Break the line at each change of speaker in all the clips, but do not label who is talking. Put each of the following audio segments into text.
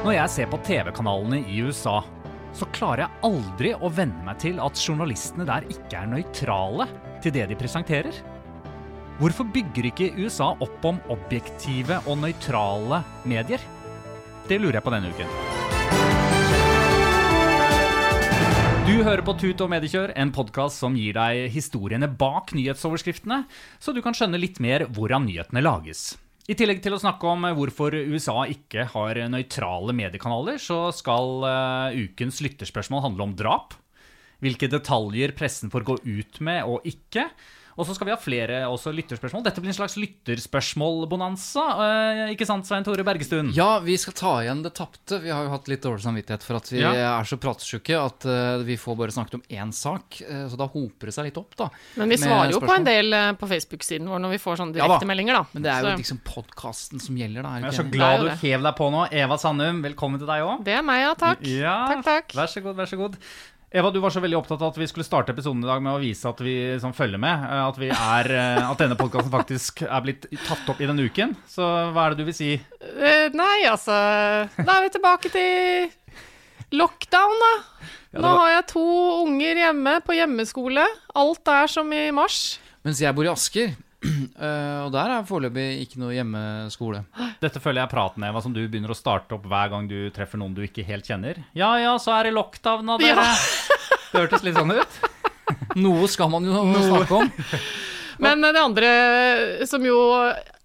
Når jeg ser på TV-kanalene i USA, så klarer jeg aldri å venne meg til at journalistene der ikke er nøytrale til det de presenterer. Hvorfor bygger ikke USA opp om objektive og nøytrale medier? Det lurer jeg på denne uken. Du hører på Tut og Mediekjør, en podkast som gir deg historiene bak nyhetsoverskriftene, så du kan skjønne litt mer hvordan nyhetene lages. I tillegg til å snakke om hvorfor USA ikke har nøytrale mediekanaler, så skal uh, ukens lytterspørsmål handle om drap. Hvilke detaljer pressen får gå ut med og ikke. Og så skal vi ha flere også lytterspørsmål. Dette blir en slags lytterspørsmål-bonanza. Uh, ikke sant, Svein Tore Bergestuen?
Ja, vi skal ta igjen det tapte. Vi har jo hatt litt dårlig samvittighet for at vi
Ja.
er så pratesjuke at uh, vi får bare snakket om én sak. uh, så da hoper det seg litt opp, da.
Men vi svarer jo på en del eh, på Facebook-siden vår når vi får sånne
direktemeldinger, da.
Ja, da.
Men det er jo liksom podkasten som gjelder, da. Er
Jeg er så glad du hev deg på nå. Eva Sandum, velkommen til deg òg.
det er meg, ja. Takk.
Ja,
Takk, takk.
Vær så god, vær så god. Eva, du var så veldig opptatt av at vi skulle starte episoden i dag med å vise at vi sånn, følger med, eh, at, vi er, eh, at denne podkasten faktisk er blitt tatt opp i denne uken. Så hva er det du vil si?
Uh, nei, altså Da er vi tilbake til lockdown, da.
Ja,
Nå har jeg to unger hjemme på hjemmeskole. Alt er som i mars.
Mens jeg bor i Asker, uh, og der er foreløpig ikke noe hjemmeskole.
Dette føler jeg er praten, Eva, som du begynner å starte opp hver gang du treffer noen du ikke helt kjenner. Ja ja, så er det lockdown da, dere.
Ja.
Det hørtes litt sånn ut.
Noe skal man jo snakke om.
Men eh, det andre, som jo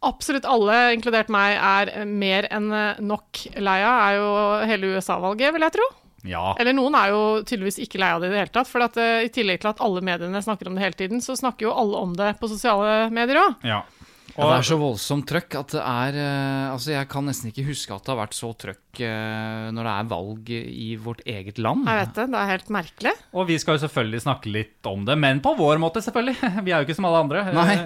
absolutt alle, inkludert meg, er mer enn eh, nok lei av, er jo hele USA-valget, vil jeg tro.
Ja.
Eller noen er jo tydeligvis ikke lei av det i det hele tatt. For at, uh, i tillegg til at alle mediene snakker om det hele tiden, så snakker jo alle om det på sosiale medier òg.
ja.
Ja, det er så voldsomt trøkk at det er uh, Altså, jeg kan nesten ikke huske at det har vært så trøkk uh, når det er valg i vårt eget land.
Jeg vet det, det er helt merkelig.
Og vi skal jo selvfølgelig snakke litt om det, men på vår måte, selvfølgelig. Vi er jo ikke som alle andre.
Nei,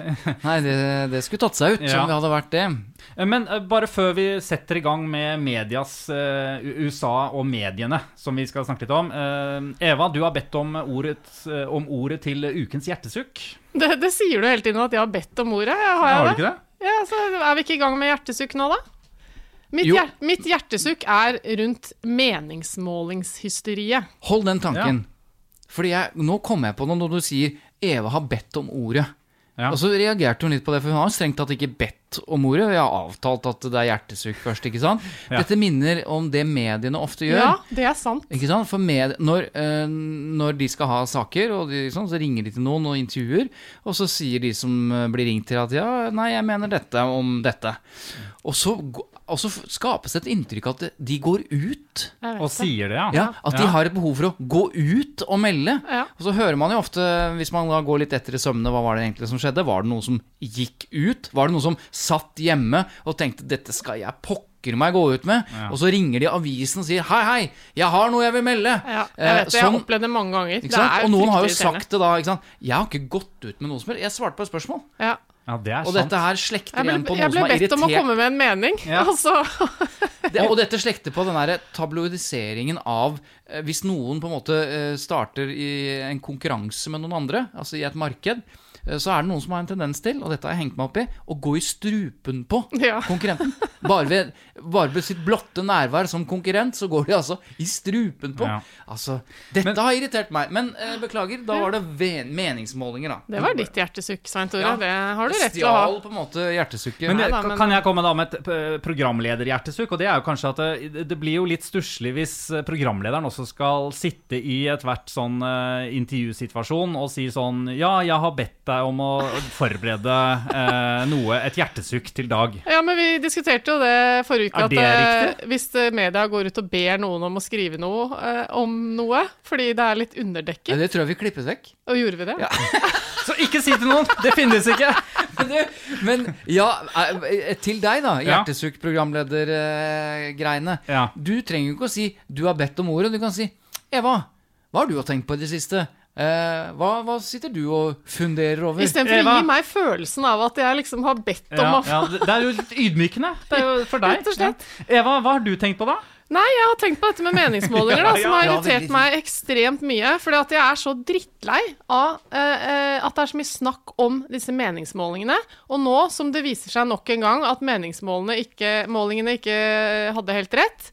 nei det, det skulle tatt seg ut
Ja.
om vi hadde vært det.
Men eh, bare før vi setter i gang med medias eh, USA og mediene, som vi skal snakke litt om. eh, Eva, du har bedt om ordet, eh, om ordet til ukens hjertesukk.
Det, det sier du hele tiden at jeg har bedt om ordet. Har, jeg
Har du
det?
ikke det?
Ja, så Er vi ikke i gang med hjertesukk nå, da? Mitt, hjer mitt hjertesukk er rundt meningsmålingshysteriet.
Hold den tanken. Fordi jeg, nå kommer jeg på noe når du sier Eva har bedt om ordet.
Ja.
Og så reagerte hun litt på det, for hun har strengt tatt ikke bedt om ordet. Vi har avtalt at det er hjertesukk først, ikke sant?
Ja.
Dette minner om det mediene ofte gjør.
Ja, det er sant.
Ikke sant? For med, når, øh, når de skal ha saker, og de, sånn, så ringer de til noen og intervjuer, og så sier de som eh, blir ringt til at ja, nei, jeg mener dette om dette. Og så, og så skapes det et inntrykk at de går ut.
Og sier det, ja.
Ja, At de har et behov for å gå ut og melde.
Ja.
Og så hører man jo ofte, hvis man da går litt etter i sømmene, hva var det egentlig som skjedde? Var det noe som gikk ut? Var det noe som satt hjemme og tenkte 'dette skal jeg pokker meg gå ut med'? Og så ringer de avisen og sier 'hei, hei, jeg har noe jeg vil melde'.
Ja, jeg
Eh,
sånn, det. Jeg har
sånn-
opplevd det mange ganger.
ikke sant?
Det er
Og noen har jo sagt det da. ikke sant? Jeg har ikke gått ut med noe som helst. Jeg svarte på et spørsmål.
ja.
Ja, det er
Og
sant.
dette her slekter
Jeg
igjen
på
på
som
noe
irritert...
som er
bedt om å komme med en mening,
Ja.
og
Det, og dette slekter på den derre tabloidiseringen av eh, Hvis noen på en måte eh, starter i en konkurranse med noen andre, altså i et marked, eh, så er det noen som har en tendens til, og dette har jeg hengt meg opp i, å gå i strupen på
Ja.
konkurrenten. Bare ved, bare ved sitt blotte nærvær som konkurrent, så går de altså i strupen på.
Ja.
Altså, dette
Men-
har irritert meg. Men eh, beklager, da var det ven meningsmålinger, da.
Det var ditt hjertesukk, Svein Tore.
Ja.
Det har du rett til å ha.
Stjal på en måte hjertesukket.
Men,
Nei
det,
da, men-
kan jeg komme da med et p- programlederhjertesukk? Og det er jo kanskje at det, det blir jo litt stusslig hvis programlederen også skal sitte i ethvert sånn uh, intervjusituasjon og si sånn Ja, jeg har bedt deg om å forberede eh, noe, et hjertesukk til Dag.
Ja, men vi diskuterte jo det forrige uke, at
det
eh, hvis eh, media går ut og ber noen om å skrive noe eh, om noe, fordi det er litt
Ja,
underdekket,
det tror jeg vi klippet vekk.
og gjorde vi det?
Så ikke si til noen! Det finnes ikke!
Men, du, men ja, eh, til deg, da.
Ja.
Hjertesukk-programledergreiene.
Ja.
Du trenger jo ikke å si 'du har bedt om ordet'. Du kan si 'Eva, hva har du tenkt på i det siste'? Eh, hva, hva sitter du og funderer over?
Istedenfor å gi meg følelsen av at jeg liksom har bedt om
Ja,
å
ja, det er jo litt ydmykende. Det er jo for deg.
Rett og slett.
Ja. Eva, hva har du tenkt på da?
Nei, jeg har tenkt på dette med meningsmålinger, da, som har irritert meg ekstremt mye. Fordi at jeg er så drittlei av eh, eh, at det er så mye snakk om disse meningsmålingene. Og nå som det viser seg nok en gang at meningsmålingene ikke, ikke hadde helt rett,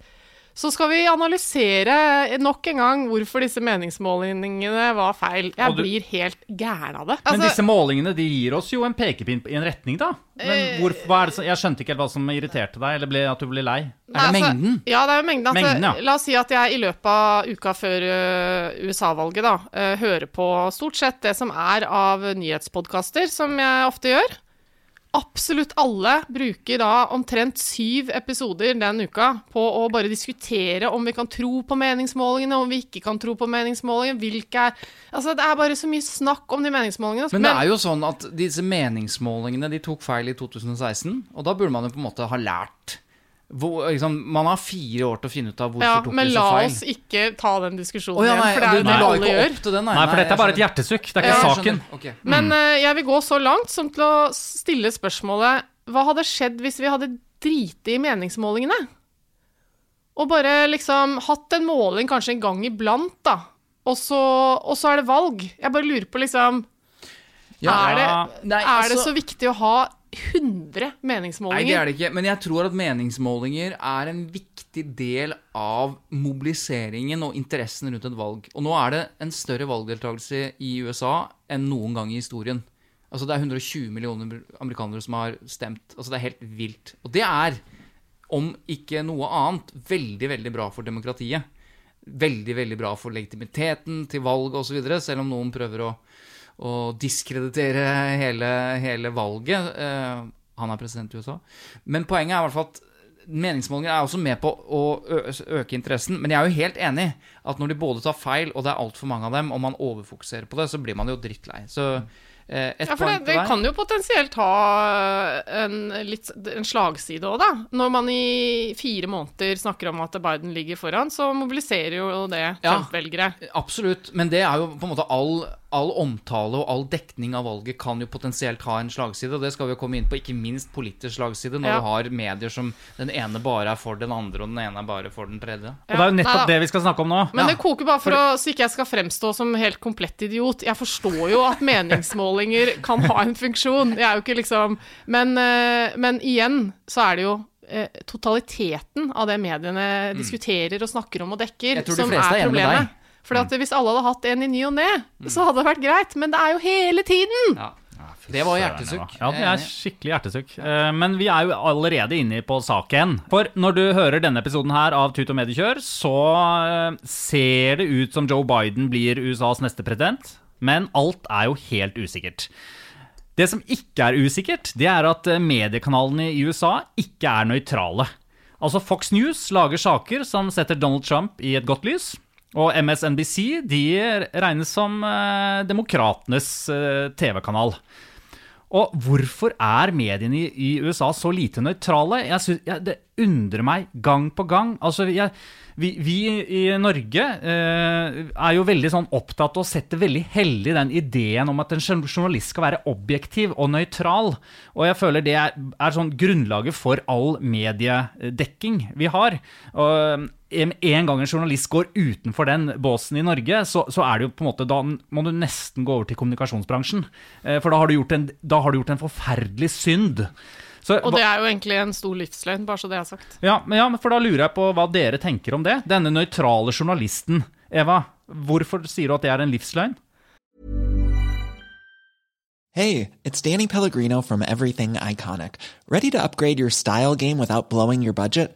så skal vi analysere nok en gang hvorfor disse meningsmålingene var feil. Jeg blir helt gæren av det.
Men
Altså,
disse målingene de gir oss jo en pekepinn i en retning, da. Men hvor, er det som, Jeg skjønte ikke helt hva som irriterte deg, eller ble, at du ble lei.
Nei,
det
altså,
mengden?
Ja, det er jo mengden. Altså,
Mengden, ja.
La oss si at jeg i løpet av uka før USA-valget da, hører på stort sett det som er av nyhetspodkaster, som jeg ofte gjør. Absolutt alle bruker da omtrent syv episoder den uka på å bare diskutere om vi kan tro på meningsmålingene, om vi ikke kan tro på meningsmålingene, hvilke er Altså, det er bare så mye snakk om de meningsmålingene.
Men det er jo sånn at disse meningsmålingene de tok feil i 2016, og da burde man jo på en måte ha lært. Hvor, liksom, man har fire år til å finne ut av hvorfor
ja,
tok
så
feil Men
la oss ikke ta den diskusjonen
oh, ja,
igjen,
nei,
for det er jo det alle
ikke
gjør.
opp til den, nei.
Nei, for dette er bare et hjertesukk. Det er
Ja,
ikke
skjønner.
saken.
mm.
Men uh, jeg vil gå så langt som til å stille spørsmålet Hva hadde skjedd hvis vi hadde driti i meningsmålingene? Og bare liksom hatt en måling kanskje en gang iblant, da. Og så, og så er det valg. Jeg bare lurer på, liksom
Ja,
Er det,
nei,
er det
altså-
så viktig å ha 100 meningsmålinger.
Nei, det er det ikke. Men jeg tror at meningsmålinger er en viktig del av mobiliseringen og interessen rundt et valg. Og nå er det en større valgdeltakelse i USA enn noen gang i historien. Altså Det er 120 millioner amerikanere som har stemt. Altså Det er helt vilt. Og det er, om ikke noe annet, veldig, veldig bra for demokratiet. Veldig, veldig bra for legitimiteten til valg osv., selv om noen prøver å å diskreditere hele, hele valget. Eh, han er president i USA. Men poenget er i hvert fall at meningsmålinger er også med på å øke interessen. Men jeg er jo helt enig at når de både tar feil, og det er altfor mange av dem, og man overfokuserer på det, så blir man jo drittlei. Så eh, ett
Ja, for det, det kan jo potensielt ha en, litt, en slagside òg, da. Når man i fire måneder snakker om at Biden ligger foran, så mobiliserer jo det Trump-velgere.
Ja, Absolutt, men det er jo på en måte all, all omtale og all dekning av valget kan jo potensielt ha en slagside, og det skal vi jo komme inn på, ikke minst politisk slagside, når
Ja.
du har medier som den ene bare er for den andre, og den ene er bare for den tredje.
Og det er jo nettopp
Neida.
det vi skal snakke om nå.
Men
Ja,
det koker bare for å, så ikke jeg skal fremstå som helt komplett idiot. Jeg forstår jo at meningsmålinger kan ha en funksjon. Jeg er jo ikke liksom Men, eh, men igjen så er det jo eh, totaliteten av det mediene diskuterer og snakker om og dekker,
Mm. Jeg tror de
som
fleste er
er
enig med
problemet.
Deg. Mm.
For hvis alle hadde hatt en i ny og ne, så hadde det vært greit. Men det er jo hele tiden!
Ja. Det var hjertesukk.
Ja, det er skikkelig hjertesukk. Eh, Men vi er jo allerede inne på saken. For når du hører denne episoden her av Tut og Mediekjør, så eh, ser det ut som Joe Biden blir USAs neste president. Men alt er jo helt usikkert. Det som ikke er usikkert, det er at eh, mediekanalene i USA ikke er nøytrale. Altså Fox News lager saker som setter Donald Trump i et godt lys. Og MSNBC de regnes som eh, demokratenes eh, TV-kanal. Og hvorfor er mediene i, i USA så lite nøytrale? Jeg, synes, jeg, det, undrer meg gang på gang. Altså, jeg, vi, vi i Norge eh, er jo veldig sånn opptatt å sette veldig hellig den ideen om at en journalist skal være objektiv og nøytral. Og jeg føler det er, er sånn grunnlaget for all mediedekking vi har. Og en gang en journalist går utenfor den båsen i Norge, så, så, er det jo på en måte, da må du nesten gå over til kommunikasjonsbransjen. Eh, for da har du gjort en, da har du gjort en forferdelig synd.
Så, og det er jo egentlig en stor livsløgn, bare så det er sagt.
Ja, men ja, for da lurer jeg på hva dere tenker om det. Denne nøytrale journalisten. Eva, hvorfor sier du at det er en livsløgn?
Hey, it's Danny Pellegrino from Everything Iconic. Ready to upgrade your style game without blowing your budget?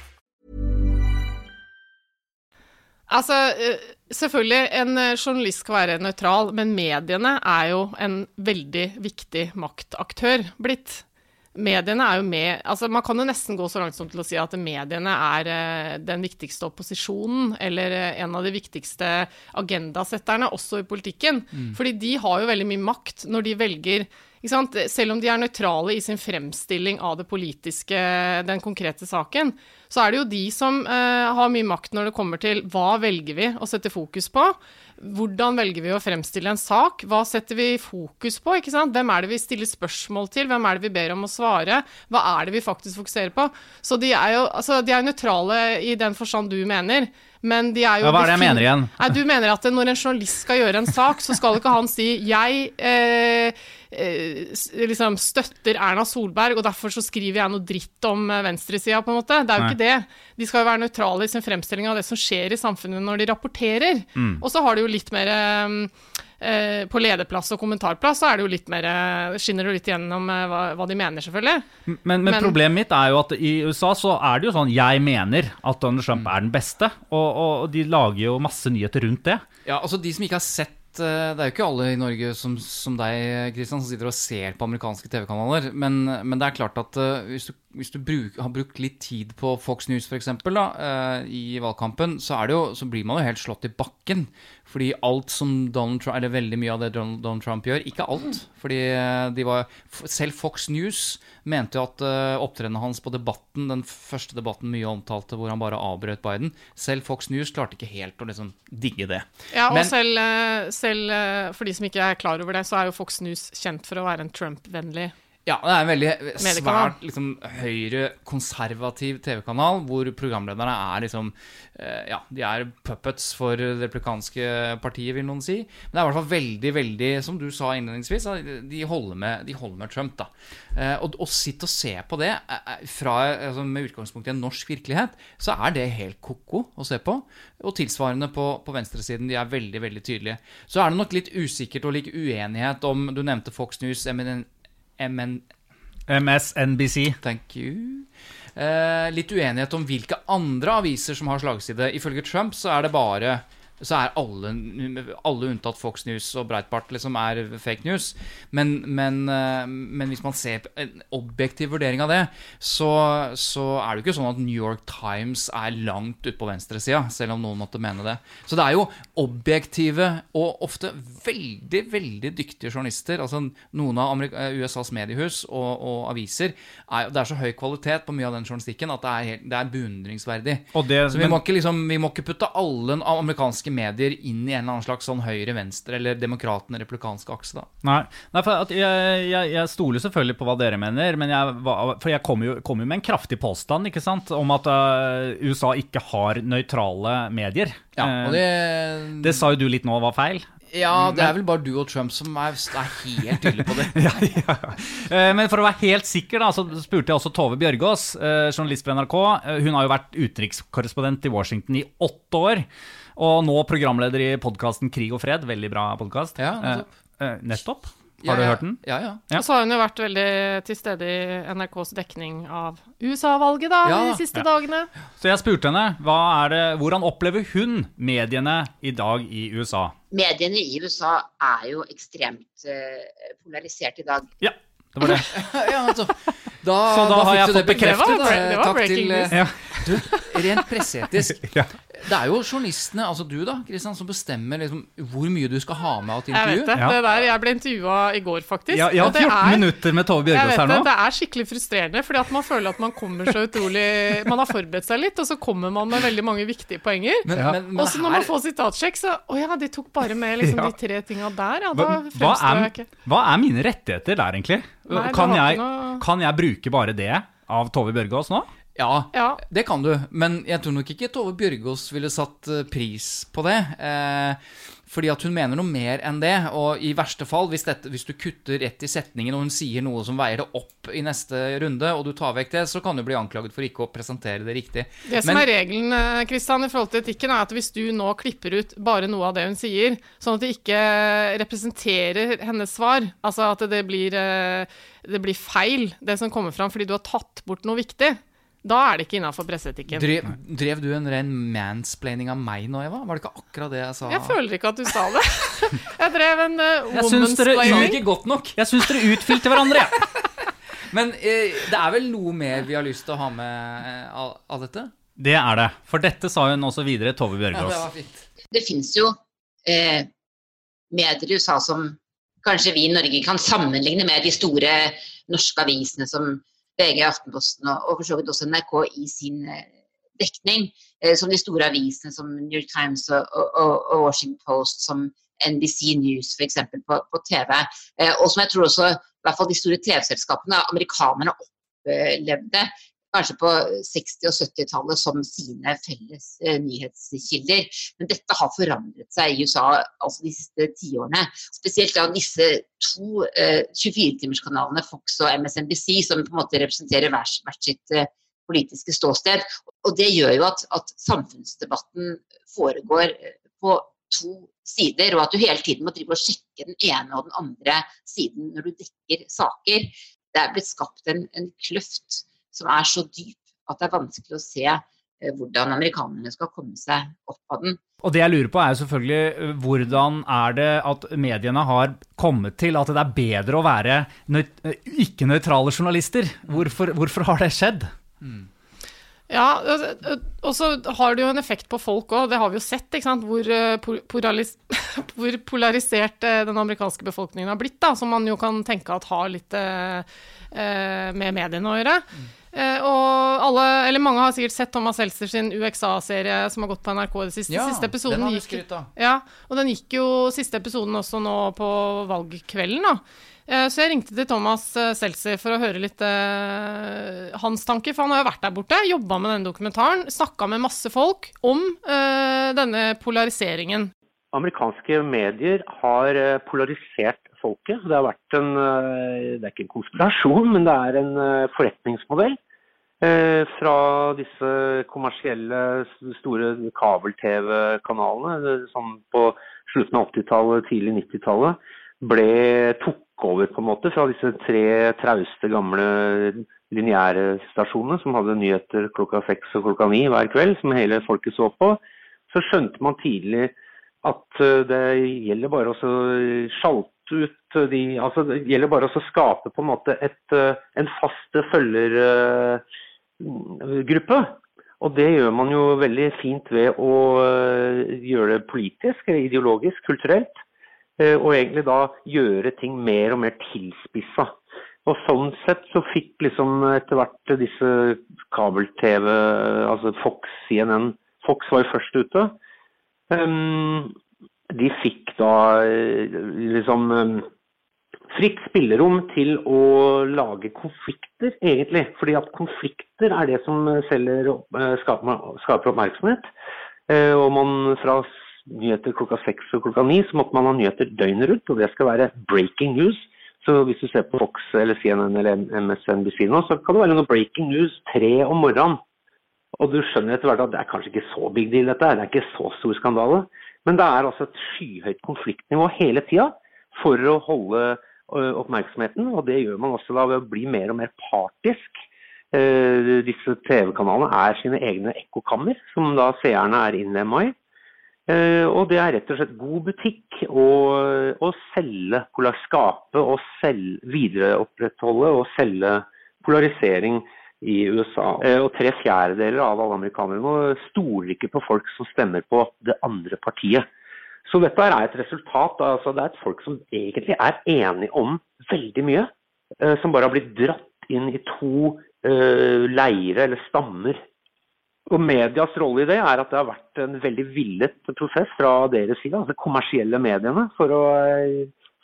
Altså, eh, selvfølgelig, en eh, journalist skal være nøytral, men mediene er jo en veldig viktig maktaktør blitt. mediene er jo med altså Man kan jo nesten gå så langt som til å si at mediene er eh, den viktigste opposisjonen, eller en av de viktigste agendasetterne, også i politikken. Mm. Fordi de har jo veldig mye makt når de velger selv om de er nøytrale i sin fremstilling av det politiske, den konkrete saken, så er det jo de som eh, har mye makt når det kommer til hva velger vi å sette fokus på. Hvordan velger vi å fremstille en sak? Hva setter vi fokus på? ikke sant? Hvem er det vi stiller spørsmål til? Hvem er det vi ber om å svare? Hva er det vi faktisk fokuserer på? Så de er jo altså, de er nøytrale i den forstand du mener. Men de er jo
ja, Hva er det jeg mener igjen?
Nei, Du mener at når en journalist skal gjøre en sak, så skal ikke han si 'jeg eh, eh, liksom støtter Erna Solberg', og derfor så skriver jeg noe dritt om eh, venstresida, på en måte. Det er jo Nei. ikke det. De skal jo være nøytrale i sin fremstilling av det som skjer i samfunnet når de rapporterer. Mm. Og så har de jo litt mer eh, Eh, på lederplass og kommentarplass så er det jo litt mer eh, skinner det litt gjennom eh, hva, hva, de mener, selvfølgelig.
Men, men, men, problemet mitt er jo at i USA så er det jo sånn Jeg mener at Donald Trump mm. er den beste, og, og, de lager jo masse nyheter rundt det.
Ja, altså De som ikke har sett det er jo ikke alle i Norge som, som deg, Kristian, som sitter og ser på amerikanske TV-kanaler. Men, men, det er klart at uh, hvis du, hvis du bruk, har brukt litt tid på Fox News f.eks. Uh, i valgkampen, så, jo, så, blir man jo helt slått i bakken. Fordi alt som Donald Trump Eller veldig mye av det Donald Trump gjør Ikke alt. Fordi eh, de var Selv Fox News mente jo at uh, opptredenen hans på debatten, den første debatten mye omtalte, hvor han bare avbrøt Biden Selv Fox News klarte ikke helt å liksom digge det.
Ja, og Men, selv, eh, selv for de som ikke er klar over det, så er jo Fox News kjent for å være en Trump-vennlig
ja, det er en veldig svært liksom, høyre-konservativ TV-kanal, hvor programlederne er liksom eh, Ja, de er puppets for det replikanske partiet, vil noen si. Men det er i hvert fall veldig, veldig, som du sa innledningsvis, de holder med, de holder med Trump, da. Eh, og å sitte og se på det eh, fra, altså, med utgangspunkt i en norsk virkelighet, så er det helt ko-ko å se på. Og tilsvarende på, på venstresiden, de er veldig, veldig tydelige. Så er det nok litt usikkert og litt uenighet om Du nevnte Fox News. MN, MN
MSNBC.
Thank you. Eh, litt uenighet om hvilke andre aviser som har slagside. Ifølge Trump så er det bare så er alle, alle, unntatt Fox News og Breitbart liksom er fake news. Men, men, eh, men, hvis man ser en objektiv vurdering av det, så, så, er det jo ikke sånn at New York Times er langt ute på venstresida, selv om noen måtte mene det. Så det er jo objektive og ofte veldig, veldig dyktige journalister. Altså noen av eh, USAs mediehus og, og aviser er, Det er så høy kvalitet på mye av den journalistikken at det er, helt, det er beundringsverdig. Det, så vi, må ikke liksom, vi må ikke putte alle amerikanske amerikanske medier inn i en eller annen slags sånn høyre-venstre eller demokratene-replikanske akse, da.
Nei, Nei for jeg, jeg, jeg stoler selvfølgelig på hva dere mener, men jeg, for jeg kom jo, kom jo med en kraftig påstand ikke sant, om at uh, USA ikke har nøytrale medier.
Ja, og det,
det sa jo du litt nå var feil.
ja, det er vel bare du og Trump som er, er helt tydelige på det.
ja, ja. Eh, Men for å være helt sikker, da, så spurte jeg også Tove Bjørgaas, journalist på NRK. Hun har jo vært utenrikskorrespondent i Washington i åtte år. Og nå programleder i podkasten Krig og fred. Veldig bra podkast.
Ja, nettopp.
nettopp.
Ja,
Har du hørt den?
Ja, ja.
Ja.
Og så har hun jo vært veldig til stede i NRKs dekning av USA-valget da,
Ja,
de siste
ja.
dagene.
Så jeg spurte henne hva er det, hvordan opplever hun mediene i dag i USA.
Mediene i USA er jo ekstremt uh, polarisert i dag.
Ja, det var det.
ja altså, da,
Så da har jeg fått bekreftet
det. Det var
Takk
breaking
til
news.
eh,
Ja.
Du, rent presseetisk.
Ja.
Det er jo journalistene, altså du da, Kristian, som bestemmer liksom hvor mye du skal ha med av et
Jeg vet
intervju.
det.
Ja.
det der, jeg ble intervjua i går, faktisk.
Ja, jeg har 14
er-
minutter med Tove Bjørgaas her nå.
det er skikkelig frustrerende, fordi at man føler at man kommer så utrolig Man har forberedt seg litt, og så kommer man med veldig mange viktige poenger.
Men,
Ja.
og
men,
så når man får sitatsjekk, så Å ja, de tok bare med liksom
Ja.
de tre tinga der, ja. Da fremstår jeg
er,
ikke.
hva er mine rettigheter der, egentlig?
Nei,
kan, jeg,
noe-
kan jeg bruke bare det av Tove Bjørgaas nå?
Ja,
Ja.
det kan du. Men jeg tror nok ikke Tove Bjørgaas ville satt eh, pris på det. Eh, fordi at hun mener noe mer enn det. Og i verste fall, hvis, dette, hvis du kutter rett i setningen, og hun sier noe som veier det opp i neste runde, og du tar vekk det, så kan du bli anklaget for ikke å presentere det riktig.
Det som
Men-
er regelen Kristian, i forhold til etikken, er at hvis du nå klipper ut bare noe av det hun sier, sånn at det ikke representerer hennes svar, altså at det blir, eh, det blir feil, det som kommer fram fordi du har tatt bort noe viktig, da er det ikke innafor presseetikken.
Drev, drev du en ren mansplaining av meg nå, Eva? Var det ikke akkurat det jeg sa?
Jeg føler ikke at du sa det. Jeg drev en uh,
Jeg syns dere
Sa det
womansplaining.
ikke godt nok.
Jeg syns dere utfylte hverandre. jeg.
Men eh, det er vel noe mer vi har lyst til å ha med eh, av, dette?
Det er det. For dette sa hun også videre, Tove
Ja, det
Bjørgaas.
var fint.
Det fins jo eh, medier i USA som kanskje vi i Norge kan sammenligne med de store norske avisene som VG, Aftenposten og, og for så vidt også NRK i sin eh, dekning. Eh, som de store avisene som New York Times og, og, og, Washington Post, som NBC News f.eks. På, på TV. Eh, og som jeg tror også i hvert fall de store TV-selskapene, amerikanerne, opplevde kanskje på 60- og 70-tallet som sine felles eh, nyhetskilder. Men dette har forandret seg i USA altså de siste tiårene. Spesielt da disse to eh, 24-timerskanalene, Fox og MSNBC, som på en måte representerer hvert, hvert sitt eh, politiske ståsted. Og det gjør jo at, at samfunnsdebatten foregår eh, på to sider, og at du hele tiden må drive og sjekke den ene og den andre siden når du dekker saker. Det er blitt skapt en, en kløft som er så dyp at det er vanskelig å se eh, hvordan amerikanerne skal komme seg opp av den.
Og det jeg lurer på er jo selvfølgelig øh, hvordan er det at mediene har kommet til at det er bedre å være nøyt øh, ikke-nøytrale journalister? Hvorfor, hvorfor har det skjedd?
Ja, og- og så har det jo en effekt på folk òg, det har vi jo sett, ikke sant, hvor, eh, polaris hvor polarisert eh, den amerikanske befolkningen har blitt, da, som man jo kan tenke at har litt eh, eh, med mediene å gjøre. Eh, og alle, eller mange har sikkert sett Thomas Seltzer sin UXA-serie som har gått på NRK det siste.
Ja,
siste episoden
den har vi skrytt av.
Ja, og den gikk jo siste episoden også nå på valgkvelden, da. Eh, Så jeg ringte til Thomas eh, Seltzer for å høre litt eh, hans tanker, for han har jo vært der borte, jobba med denne dokumentaren, snakka med masse folk om eh, denne polariseringen.
Amerikanske medier har eh, polarisert folket. Det har vært en eh, Det er ikke en konspirasjon, men det er en eh, forretningsmodell. eh, Fra disse kommersielle store kabel-TV-kanalene som på slutten av 80-tallet, tidlig 90-tallet ble tok over på en måte fra disse tre trauste gamle lineære stasjonene som hadde nyheter klokka seks og klokka ni hver kveld, som hele folket så på. Så skjønte man tidlig at det gjelder bare å sjalte ut de Altså det gjelder bare å skape på en måte et, eh, en fast følgergruppe. Og det gjør man jo veldig fint ved å eh, gjøre det politisk, ideologisk, kulturelt. eh, Og egentlig da gjøre ting mer og mer tilspissa. Og sånn sett så fikk liksom etter hvert disse kabel-TV, altså Fox, CNN Fox var jo først ute. Um, de fikk da eh, liksom um, fritt spillerom til å lage konflikter, egentlig. Fordi at konflikter er det som selger, eh, skaper, oppmerksomhet. Eh, og man fra nyheter klokka seks og klokka ni, så måtte man ha nyheter døgnet rundt. Og det skal være breaking news. Så hvis du ser på Fox eller CNN eller MSNBC nå, så kan det være noe breaking news tre om morgenen. Og du skjønner etter hvert at det er kanskje ikke så big deal dette, det er ikke så stor skandale. Men det er altså et skyhøyt konfliktnivå hele tida for å holde oppmerksomheten, og det gjør man også da ved å bli mer og mer partisk. Disse TV-kanalene er sine egne ekkokammer, som da seerne er innlemma i. Eh, og det er rett og slett god butikk å, selge, skape og selge, videreopprettholde og selge polarisering i USA. Eh, og tre fjerdedeler av alle amerikanere nå stoler ikke på folk som stemmer på det andre partiet. Så dette er et resultat. altså Det er et folk som egentlig er enige om veldig mye, eh, som bare har blitt dratt inn i to eh, leire eller stammer. Og Medias rolle i det er at det har vært en veldig villet prosess fra deres side, altså kommersielle mediene, for å,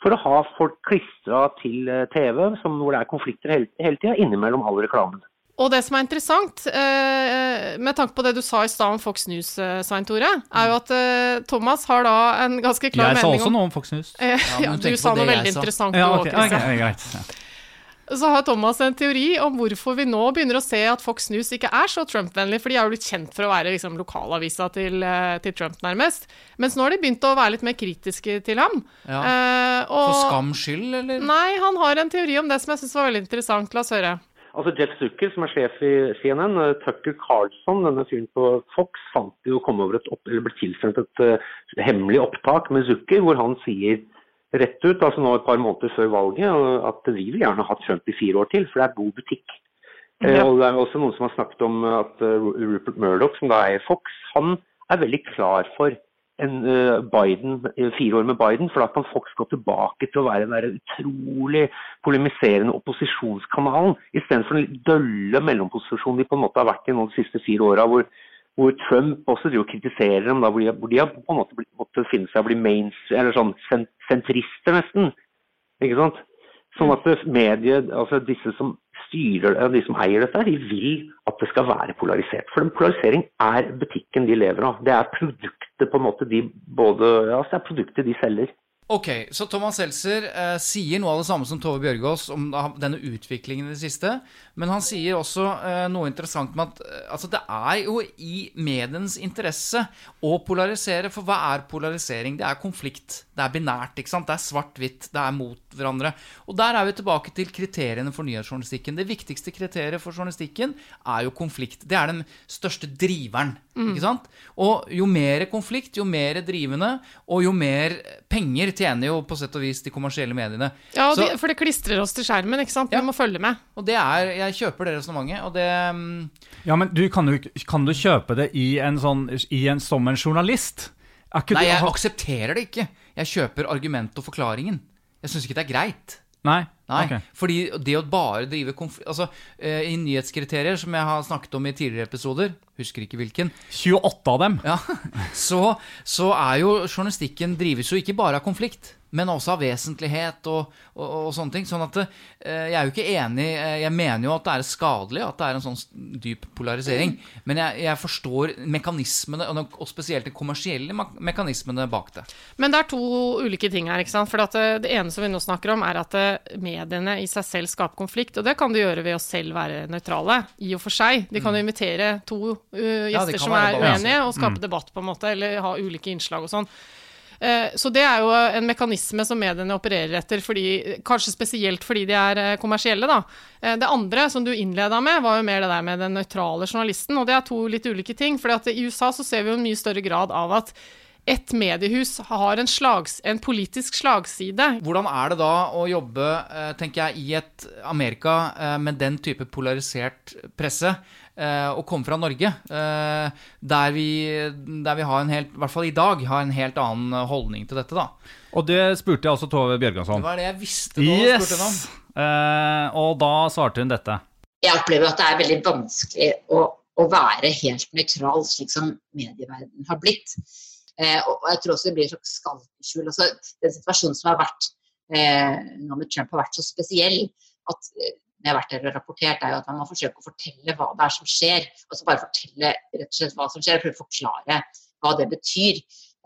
for å ha folk klistra til TV, som, hvor det er konflikter hele, hele tida, innimellom all reklamen.
Og det som er interessant, eh, med tanke på det du sa i stad om Fox News, eh, Svein Tore, er jo at eh, Thomas har da en ganske klar mening om
Jeg sa også
om
noe om Fox News.
Eh,
Ja,
ja, du sa noe veldig
sa.
interessant
Ja,
okay,
også,
okay,
ok, greit. Ja.
Så har Thomas en teori om hvorfor vi nå begynner å se at Fox News ikke er så Trump-vennlig, for de har jo blitt kjent for å være liksom, lokalavisa til, eh, til Trump, nærmest. Mens nå har de begynt å være litt mer kritiske til ham.
Ja.
Eh, og,
For skams skyld, eller?
Nei, han har en teori om det som jeg syns var veldig interessant. La oss høre.
Altså Jeff Zucker, som er sjef i CNN, eh, Tucker Carlson, denne fyren på Fox, fant jo kom over et opp, eller ble tilsendt et uh, hemmelig opptak med Zucker, hvor han sier rett ut, altså nå et par måneder før valget, at vi vil gjerne ha Trump i fire år til, for det er god butikk. Eh,
Ja.
og det er også noen som har snakket om at uh, Rupert Murdoch, som da er i Fox, han er veldig klar for en eh, Biden, eh, fire år med Biden, for da kan Fox gå tilbake til å være den der utrolig polemiserende opposisjonskanalen, istedenfor den dølle mellomposisjonen de på en måte har vært i nå de siste fire åra, hvor, hvor Trump også driver og kritiserer dem, da, hvor, de, hvor de har på en måte måttet måtte finne seg å bli mains, eller sånn sentrister nesten. Ikke sant? Sånn at det- mediet, altså disse som styrer det, de som eier dette, de vil at det skal være polarisert. For den polarisering er butikken de lever av. Det er produktet på en måte de både, ja, det er produktet de selger.
Ok, så Thomas Seltzer eh, sier noe av det samme som Tove Bjørgaas om denne utviklingen i det siste. Men han sier også eh, noe interessant med at eh, altså det er jo i medienes interesse å polarisere. For hva er polarisering? Det er konflikt. Det er binært. ikke sant? Det er svart-hvitt. Det er mot hverandre. Og der er vi tilbake til kriteriene for nyhetsjournalistikken. Det viktigste kriteriet for journalistikken er jo konflikt. Det er den største driveren. ikke sant? Og jo mer konflikt, jo mer drivende, og jo mer penger tjener jo på sett og vis de kommersielle mediene.
Ja,
Så-
de, for det klistrer oss til skjermen, ikke sant?
Ja.
Vi må følge med.
og det er Jeg kjøper det resonnementet, og det um...
Ja, men du, kan, du, kan du kjøpe det i en sånn, i en, som en journalist? Er ikke
Nei,
du,
jeg
har-
aksepterer det ikke. Jeg kjøper argumentet og forklaringen. Jeg syns ikke det er greit.
Nei?
Nei,
okay.
fordi det å bare drive konflikt Altså, eh, I nyhetskriterier, som jeg har snakket om i tidligere episoder, husker ikke hvilken,
28 av dem.
ja, så, så er jo journalistikken drives jo ikke bare av konflikt, men også av vesentlighet og, og, og sånne ting. Sånn at eh, jeg er jo ikke enig eh, Jeg mener jo at det er skadelig at det er en sånn dyp polarisering. Men jeg, jeg forstår mekanismene, og, spesielt de kommersielle mekanismene bak det.
Men det er to ulike ting her. ikke sant? For at eh, Det ene som vi nå snakker om, er at mediene i seg selv skaper konflikt. Og det kan de gjøre ved å selv være nøytrale, i og for seg. De kan jo invitere to uh, gjester
ja,
som er uenige, og skape debatt, på en måte, eller ha ulike innslag og sånn. Eh, Så det er jo en mekanisme som mediene opererer etter, fordi, kanskje spesielt fordi de er eh, kommersielle. da. Eh, Det andre som du innleda med, var jo mer det der med den nøytrale journalisten. Og det er to litt ulike ting. For i USA så ser vi jo en mye større grad av at et mediehus har en, slags, en politisk slagside.
Hvordan er det da å jobbe tenker jeg, i et Amerika med den type polarisert presse, og komme fra Norge, eh, der vi, der vi har en helt, i hvert fall i dag, har en helt annen holdning til dette, da.
Og det spurte jeg også Tove Bjørgansson.
Det var det jeg visste nå,
Yes!
spurte henne om.
Eh, og da svarte hun dette.
Jeg opplever at det er veldig vanskelig å, å være helt nøytral, slik som medieverdenen har blitt. Eh, og jeg tror også det blir et slags skalkeskjul. Altså, den situasjonen som har vært eh, nå med Trump, har vært så spesiell at det har vært der og rapportert, er jo at man må forsøke å fortelle hva det er som skjer. Altså bare fortelle rett og slett hva som skjer, og prøve å forklare hva det betyr.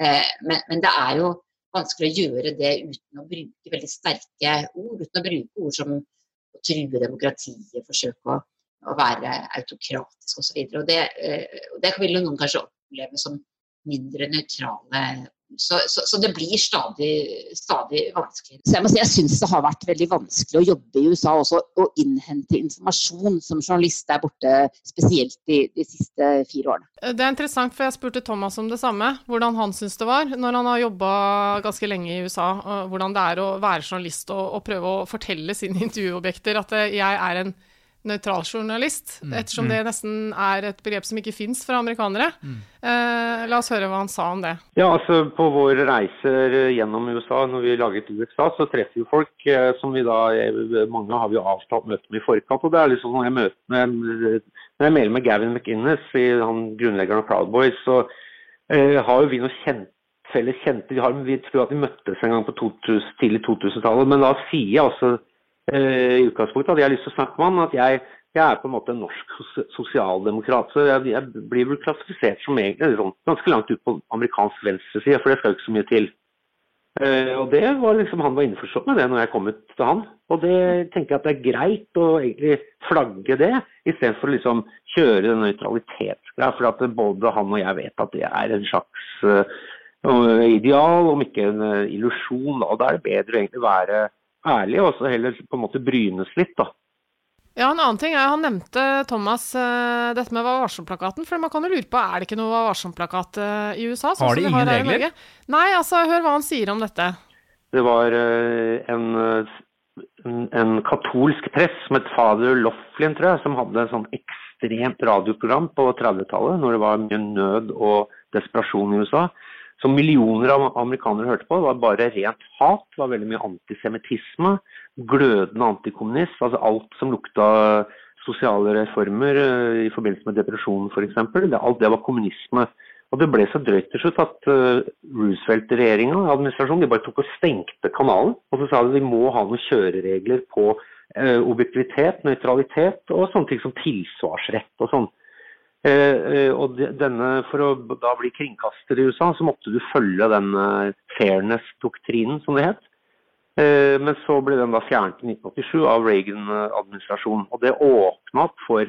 Eh, men, men det er jo vanskelig å gjøre det uten å bruke veldig sterke ord. Uten å bruke ord som å true demokratiet, forsøke å, å være autokratisk osv. Og, det, eh, og det vil noen kanskje oppleve som mindre nøytrale. Så, så, så det blir stadig, stadig vanskeligere. Så jeg må si jeg syns det har vært veldig vanskelig å jobbe i USA også, og innhente informasjon som journalist der borte, spesielt de, de siste fire årene.
Det er interessant, for jeg spurte Thomas om det samme. Hvordan han syns det var når han har jobba ganske lenge i USA. Hvordan det er å være journalist og, og prøve å fortelle sine intervjuobjekter at jeg er en nøytral journalist, ettersom det nesten er et begrep som ikke fins for amerikanere. Eh, la oss høre hva han sa om det.
Ja, altså På våre reiser gjennom USA, når vi laget USA, så treffer vi folk eh, som vi da eh, Mange har vi jo avtalt møte med i forkant. og det er liksom Når jeg møter med, når jeg melder med Gavin McInnes, i, han grunnleggeren av Proud Boys, så eh, har jo vi noe kjent, felles kjente. Vi, har, vi tror at vi møttes en gang på 2000, tidlig 2000-tallet, men da sier eh, i utgangspunktet hadde jeg lyst til å snakke med han, at jeg, jeg er på en måte en norsk sosialdemokrat. Så jeg, jeg blir vel klassifisert som egentlig ganske langt ut på amerikansk venstreside, for det skal jo ikke så mye til. Eh, og det var liksom, Han var innforstått med det når jeg kom ut til han. Og det tenker jeg at det er greit å egentlig flagge det, istedenfor å liksom kjøre den nøytralitetsgreia. For at både han og jeg vet at det er en slags eh, ideal, om ikke en eh, illusjon. Og da er det bedre å egentlig være ærlig og så heller på en måte brynes litt. da.
Ja, en annen ting er, Han nevnte Thomas eh, dette med Hva varsom-plakaten. For man kan jo lure på, er det ikke noe Hva varsom-plakat eh, i USA? sånn
Har de ingen
har
regler?
Nei, altså, hør hva han sier om dette.
Det var eh, en, en, en katolsk press som het fader Laughlin, tror jeg, som hadde et sånn ekstremt radioprogram på 30-tallet, når det var mye nød og desperasjon i USA. Som millioner av amerikanere hørte på. Var bare rent hat. Det var veldig mye antisemittisme. Glødende antikommunist. Altså alt som lukta sosiale reformer eh, i forbindelse med depresjonen f.eks. Alt det var kommunisme. Og det ble så drøyt til slutt at uh, Roosevelt-regjeringa, administrasjonen, de bare tok og stengte kanalen. Og så sa de vi må ha noen kjøreregler på eh, objektivitet, nøytralitet og sånne ting som tilsvarsrett og sånn. Eh, eh, og de, denne, For å da bli kringkaster i USA, så måtte du følge den eh, fairness-doktrinen, som det het. Men så ble den da fjernet i 1987 av Reagan-administrasjonen. Og det åpna opp for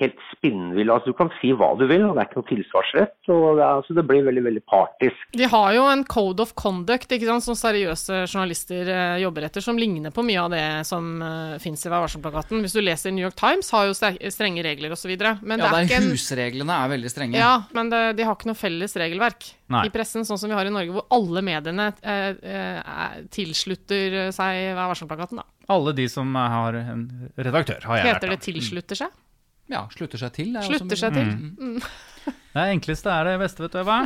helt spinnvill Altså du kan si hva du vil, og det er ikke noe tilsvarsrett. og det, altså, det blir veldig, veldig partisk.
De har jo en code of conduct ikke sant, som seriøse journalister eh, jobber etter, som ligner på mye av det som uh, fins i Vær varsom-plakaten. Hvis du leser New York Times, har jo strenge regler osv. Men
Ja,
det er ikke en
husreglene er veldig strenge.
Ja, men det, de har ikke noe felles regelverk
Nei.
i pressen, sånn som vi har i Norge, hvor alle mediene eh, eh, er- tilslutter seg Vær varsom-plakaten. da.
Alle de som har en redaktør, har jeg lært.
Heter det tilslutter seg?
Ja, slutter seg til. er
Slutter seg til?
Mm. Det enkleste er det beste, vet du, Eva.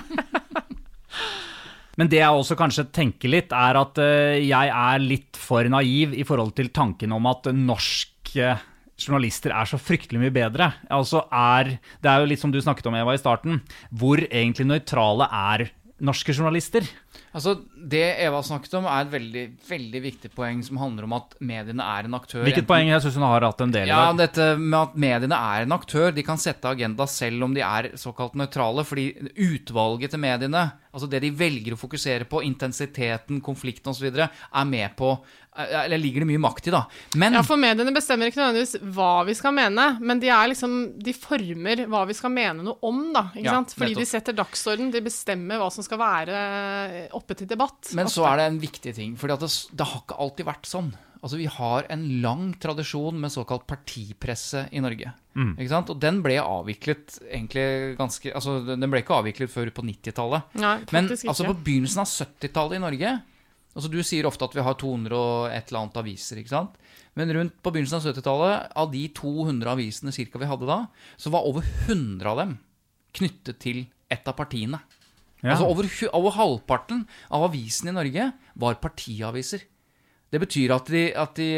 Men det jeg også kanskje tenker litt, er at eh, jeg er litt for naiv i forhold til tanken om at norske journalister er så fryktelig mye bedre. Altså er, det er jo litt som du snakket om, Eva, i starten. Hvor egentlig nøytrale er norske journalister?
Altså, Det Eva snakket om, er et veldig, veldig viktig poeng som handler om at mediene er en aktør.
Hvilket
enten-
poeng? Jeg syns hun har hatt en del i
Ja,
dag.
dette med at mediene er en aktør. De kan sette agenda selv om de er såkalt nøytrale. Fordi utvalget til mediene, altså det de velger å fokusere på, intensiteten, konflikten osv., er med på eh, Eller ligger det mye makt i, da. Men
Ja, for mediene bestemmer ikke nødvendigvis hva vi skal mene, men de er liksom De former hva vi skal mene noe om, da. Ikke
Ja,
sant? Fordi
nettopp.
de setter dagsorden, de bestemmer hva som skal være oppe til debatt.
Men så er det en viktig ting, for det, det har ikke alltid vært sånn. Altså, Vi har en lang tradisjon med såkalt partipresse i Norge. Ikke sant? Og den ble avviklet egentlig ganske Altså, den ble ikke avviklet før på 90-tallet. Men altså, på begynnelsen av 70-tallet i Norge altså Du sier ofte at vi har 200 og et eller annet aviser, ikke sant? Men rundt på begynnelsen av 70-tallet, av de 200 avisene cirka vi hadde da, så var over 100 av dem knyttet til et av partiene.
Ja.
Altså over, over halvparten av avisene i Norge var partiaviser. Det betyr at de, at de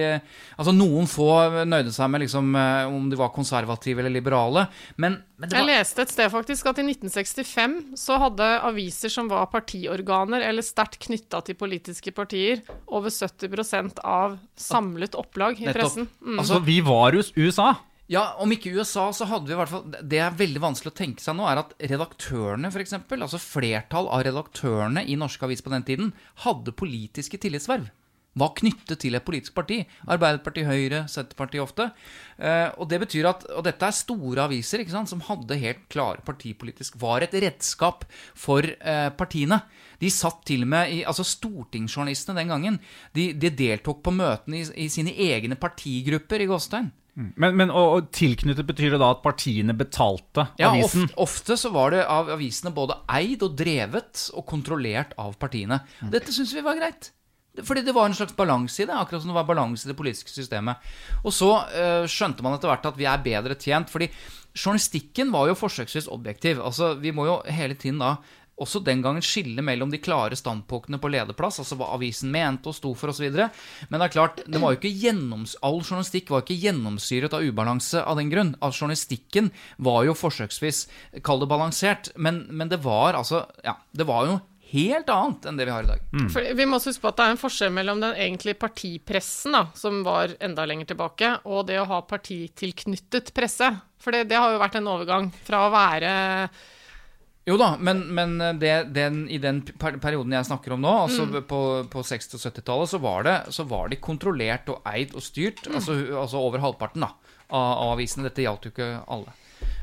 Altså, noen få nøyde seg med liksom eh, om de var konservative eller liberale, men, men det
Jeg leste et sted faktisk at i 1965 så hadde aviser som var partiorganer eller sterkt knytta til politiske partier, over 70% av samlet opplag i
Nettopp.
pressen. Mm.
Altså, vi var hos USA.
Ja, om ikke USA, så hadde vi i hvert fall Det er veldig vanskelig å tenke seg nå, er at redaktørene, f.eks., altså flertall av redaktørene i norske aviser på den tiden, hadde politiske tillitsverv. Var knyttet til et politisk parti. Arbeiderpartiet, Høyre, Senterpartiet ofte. Eh, og det betyr at Og dette er store aviser ikke sant, som hadde helt klare partipolitisk Var et redskap for eh, partiene. De satt til og med i Altså, stortingsjournalistene den gangen, de, de deltok på møtene i, i sine egne partigrupper i Gåstein.
Men, men og, og tilknyttet betyr det da at partiene betalte
Ja,
avisen?
ofte, ofte så var det av avisene både eid og drevet og kontrollert av partiene. Dette syns vi var greit. Fordi det var en slags balanse i det, akkurat som det var balanse i det politiske systemet. Og så øh, skjønte man etter hvert at vi er bedre tjent, fordi journalistikken var jo forsøksvis objektiv. Altså, vi må jo hele tiden da også den gangen skille mellom de klare standpunktene på lederplass, altså hva avisen mente og sto for osv. Men det er klart, det var jo ikke gjennoms all journalistikk var ikke gjennomsyret av ubalanse av den grunn. Altså, journalistikken var jo forsøksvis, kall det balansert, men, men det var altså Ja, det var jo helt annet enn det vi har i dag.
For vi må også huske på at det er en forskjell mellom den egentlige partipressen, da, som var enda lenger tilbake, og det å ha partitilknyttet presse. For det, det har jo vært en overgang fra å være
Jo da, men, men det, den, i den perioden jeg snakker om nå, altså på, på 60- og 70-tallet, så, var det- så var de kontrollert og eid og styrt, altså, altså over halvparten da, av, av avisene. Dette gjaldt jo ikke alle.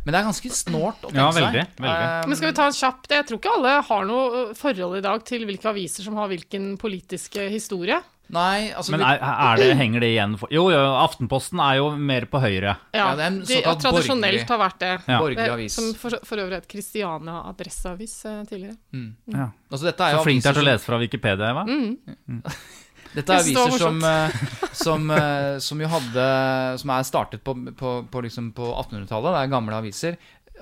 Men det er ganske snålt å tenke
Ja, veldig,
seg.
veldig.
Eh,
Men skal vi ta en kjapp Jeg tror ikke alle har noe forhold i dag til hvilke aviser som har hvilken politiske historie.
Nei, altså
Men er, er det, henger det igjen for Jo, jo, Aftenposten er jo mer på høyre.
Ja,
Ja, er
de tradisjonelt
borgerlig-
har vært det.
Ja.
borgerlig avis.
Som for, for øvrig het Christiania Adresseavis eh, tidligere.
Ja.
Altså, dette er
Så
jo
flink du er til å lese fra Wikipedia, Eva.
Dette er aviser som, eh, som, eh, som jo hadde Som er startet på, på, på, liksom på 1800-tallet. Det er gamle aviser.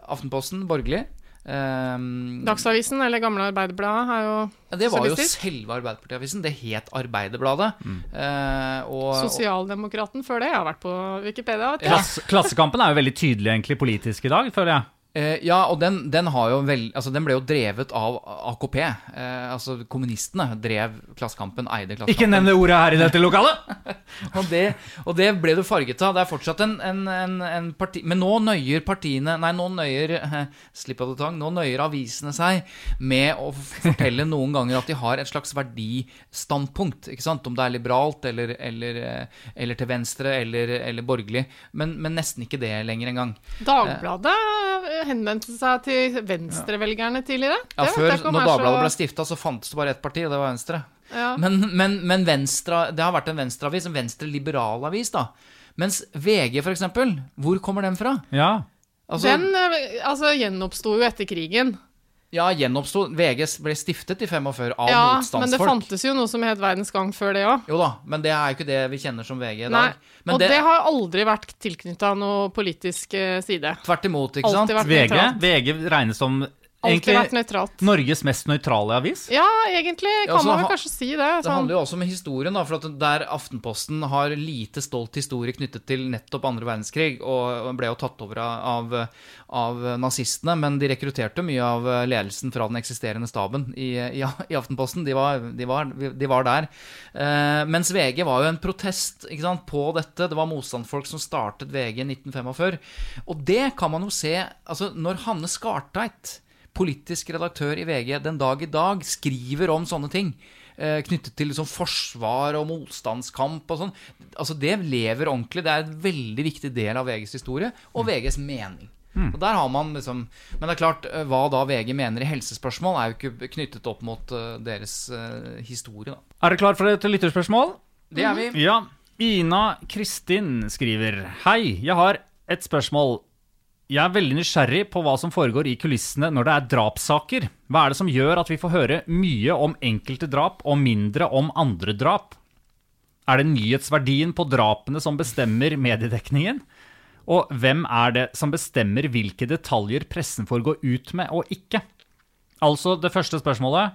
Aftenposten, borgerlig. Um,
Dagsavisen, eller Gamle Arbeiderbladet, er jo
ja, det var jo selve Arbeiderpartiavisen. Det het Arbeiderbladet. Eh, og,
Sosialdemokraten før det. Jeg har vært på Wikipedia. vet du.
Klass, Klassekampen er jo veldig tydelig egentlig politisk i dag, føler jeg.
Eh, ja, og den, den har jo vel Altså, den ble jo drevet av AKP. Eh, altså, kommunistene drev Klassekampen, eide Klassekampen.
Ikke nevn det ordet her i dette lokalet!
Og det, og det ble du farget av. Det er fortsatt en, en, en, en parti... Men nå nøyer partiene Nei, nå nøyer eh, Slipp av det tang. Nå nøyer avisene seg med å fortelle noen ganger at de har et slags verdistandpunkt. Ikke sant? Om det er liberalt eller, eller, eh, eller til venstre eller, eller borgerlig. Men, men nesten ikke det lenger engang.
Dagbladet eh, henvendte seg til venstrevelgerne tidligere.
Ja,
Det
før, når
så-
Dagbladet ble stifta, så fantes det bare ett parti, og det var Venstre.
Ja.
Men, men, men Venstre, det har vært en venstreavis, en venstre-liberal avis, da. Mens VG, for eksempel, hvor kommer den fra?
Ja.
Altså,
Den eh, altså, gjenoppsto jo etter krigen.
Ja, gjenoppsto. VG ble stiftet i 45 av
Ja, men det fantes jo noe som het Verdens Gang før det òg.
Jo da, men det er jo ikke det vi kjenner som VG i dag. Men
Og det, har aldri vært tilknytta noe politisk eh, side.
Tvert imot, ikke sant?
VG. VG regnes som
Alltid vært nøytralt.
Norges mest nøytrale avis.
Ja, egentlig
Ja,
kan
så
man vel kanskje si det.
Det
Sånn.
handler jo også om historien, da, for at der Aftenposten har lite stolt historie knyttet til nettopp andre verdenskrig, og ble jo tatt over av, av nazistene, men de rekrutterte mye av ledelsen fra den eksisterende staben i, i, i Aftenposten. De var, de var, de var der. Eh, mens VG var jo en protest ikke sant, på dette. Det var motstandsfolk som startet VG i 1945. Og det kan man jo se altså Når Hanne Skartveit politisk redaktør i VG den dag i dag skriver om sånne ting. Eh, knyttet til liksom forsvar og motstandskamp og sånn. Altså Det lever ordentlig. Det er en veldig viktig del av VGs historie og VGs mening. Og der har man liksom Men det er klart, eh, hva da VG mener i helsespørsmål, er jo ikke knyttet opp mot eh, deres historie, da.
Er du klar for et lytterspørsmål?
Det er vi.
Ja. Ina Kristin skriver Hei, jeg har et spørsmål. Jeg er veldig nysgjerrig på hva som foregår i kulissene når det er drapssaker. Hva er det som gjør at vi får høre mye om enkelte drap og mindre om andre drap? Er det nyhetsverdien på drapene som bestemmer mediedekningen? Og hvem er det som bestemmer hvilke detaljer pressen får gå ut med og ikke? Altså, det første spørsmålet.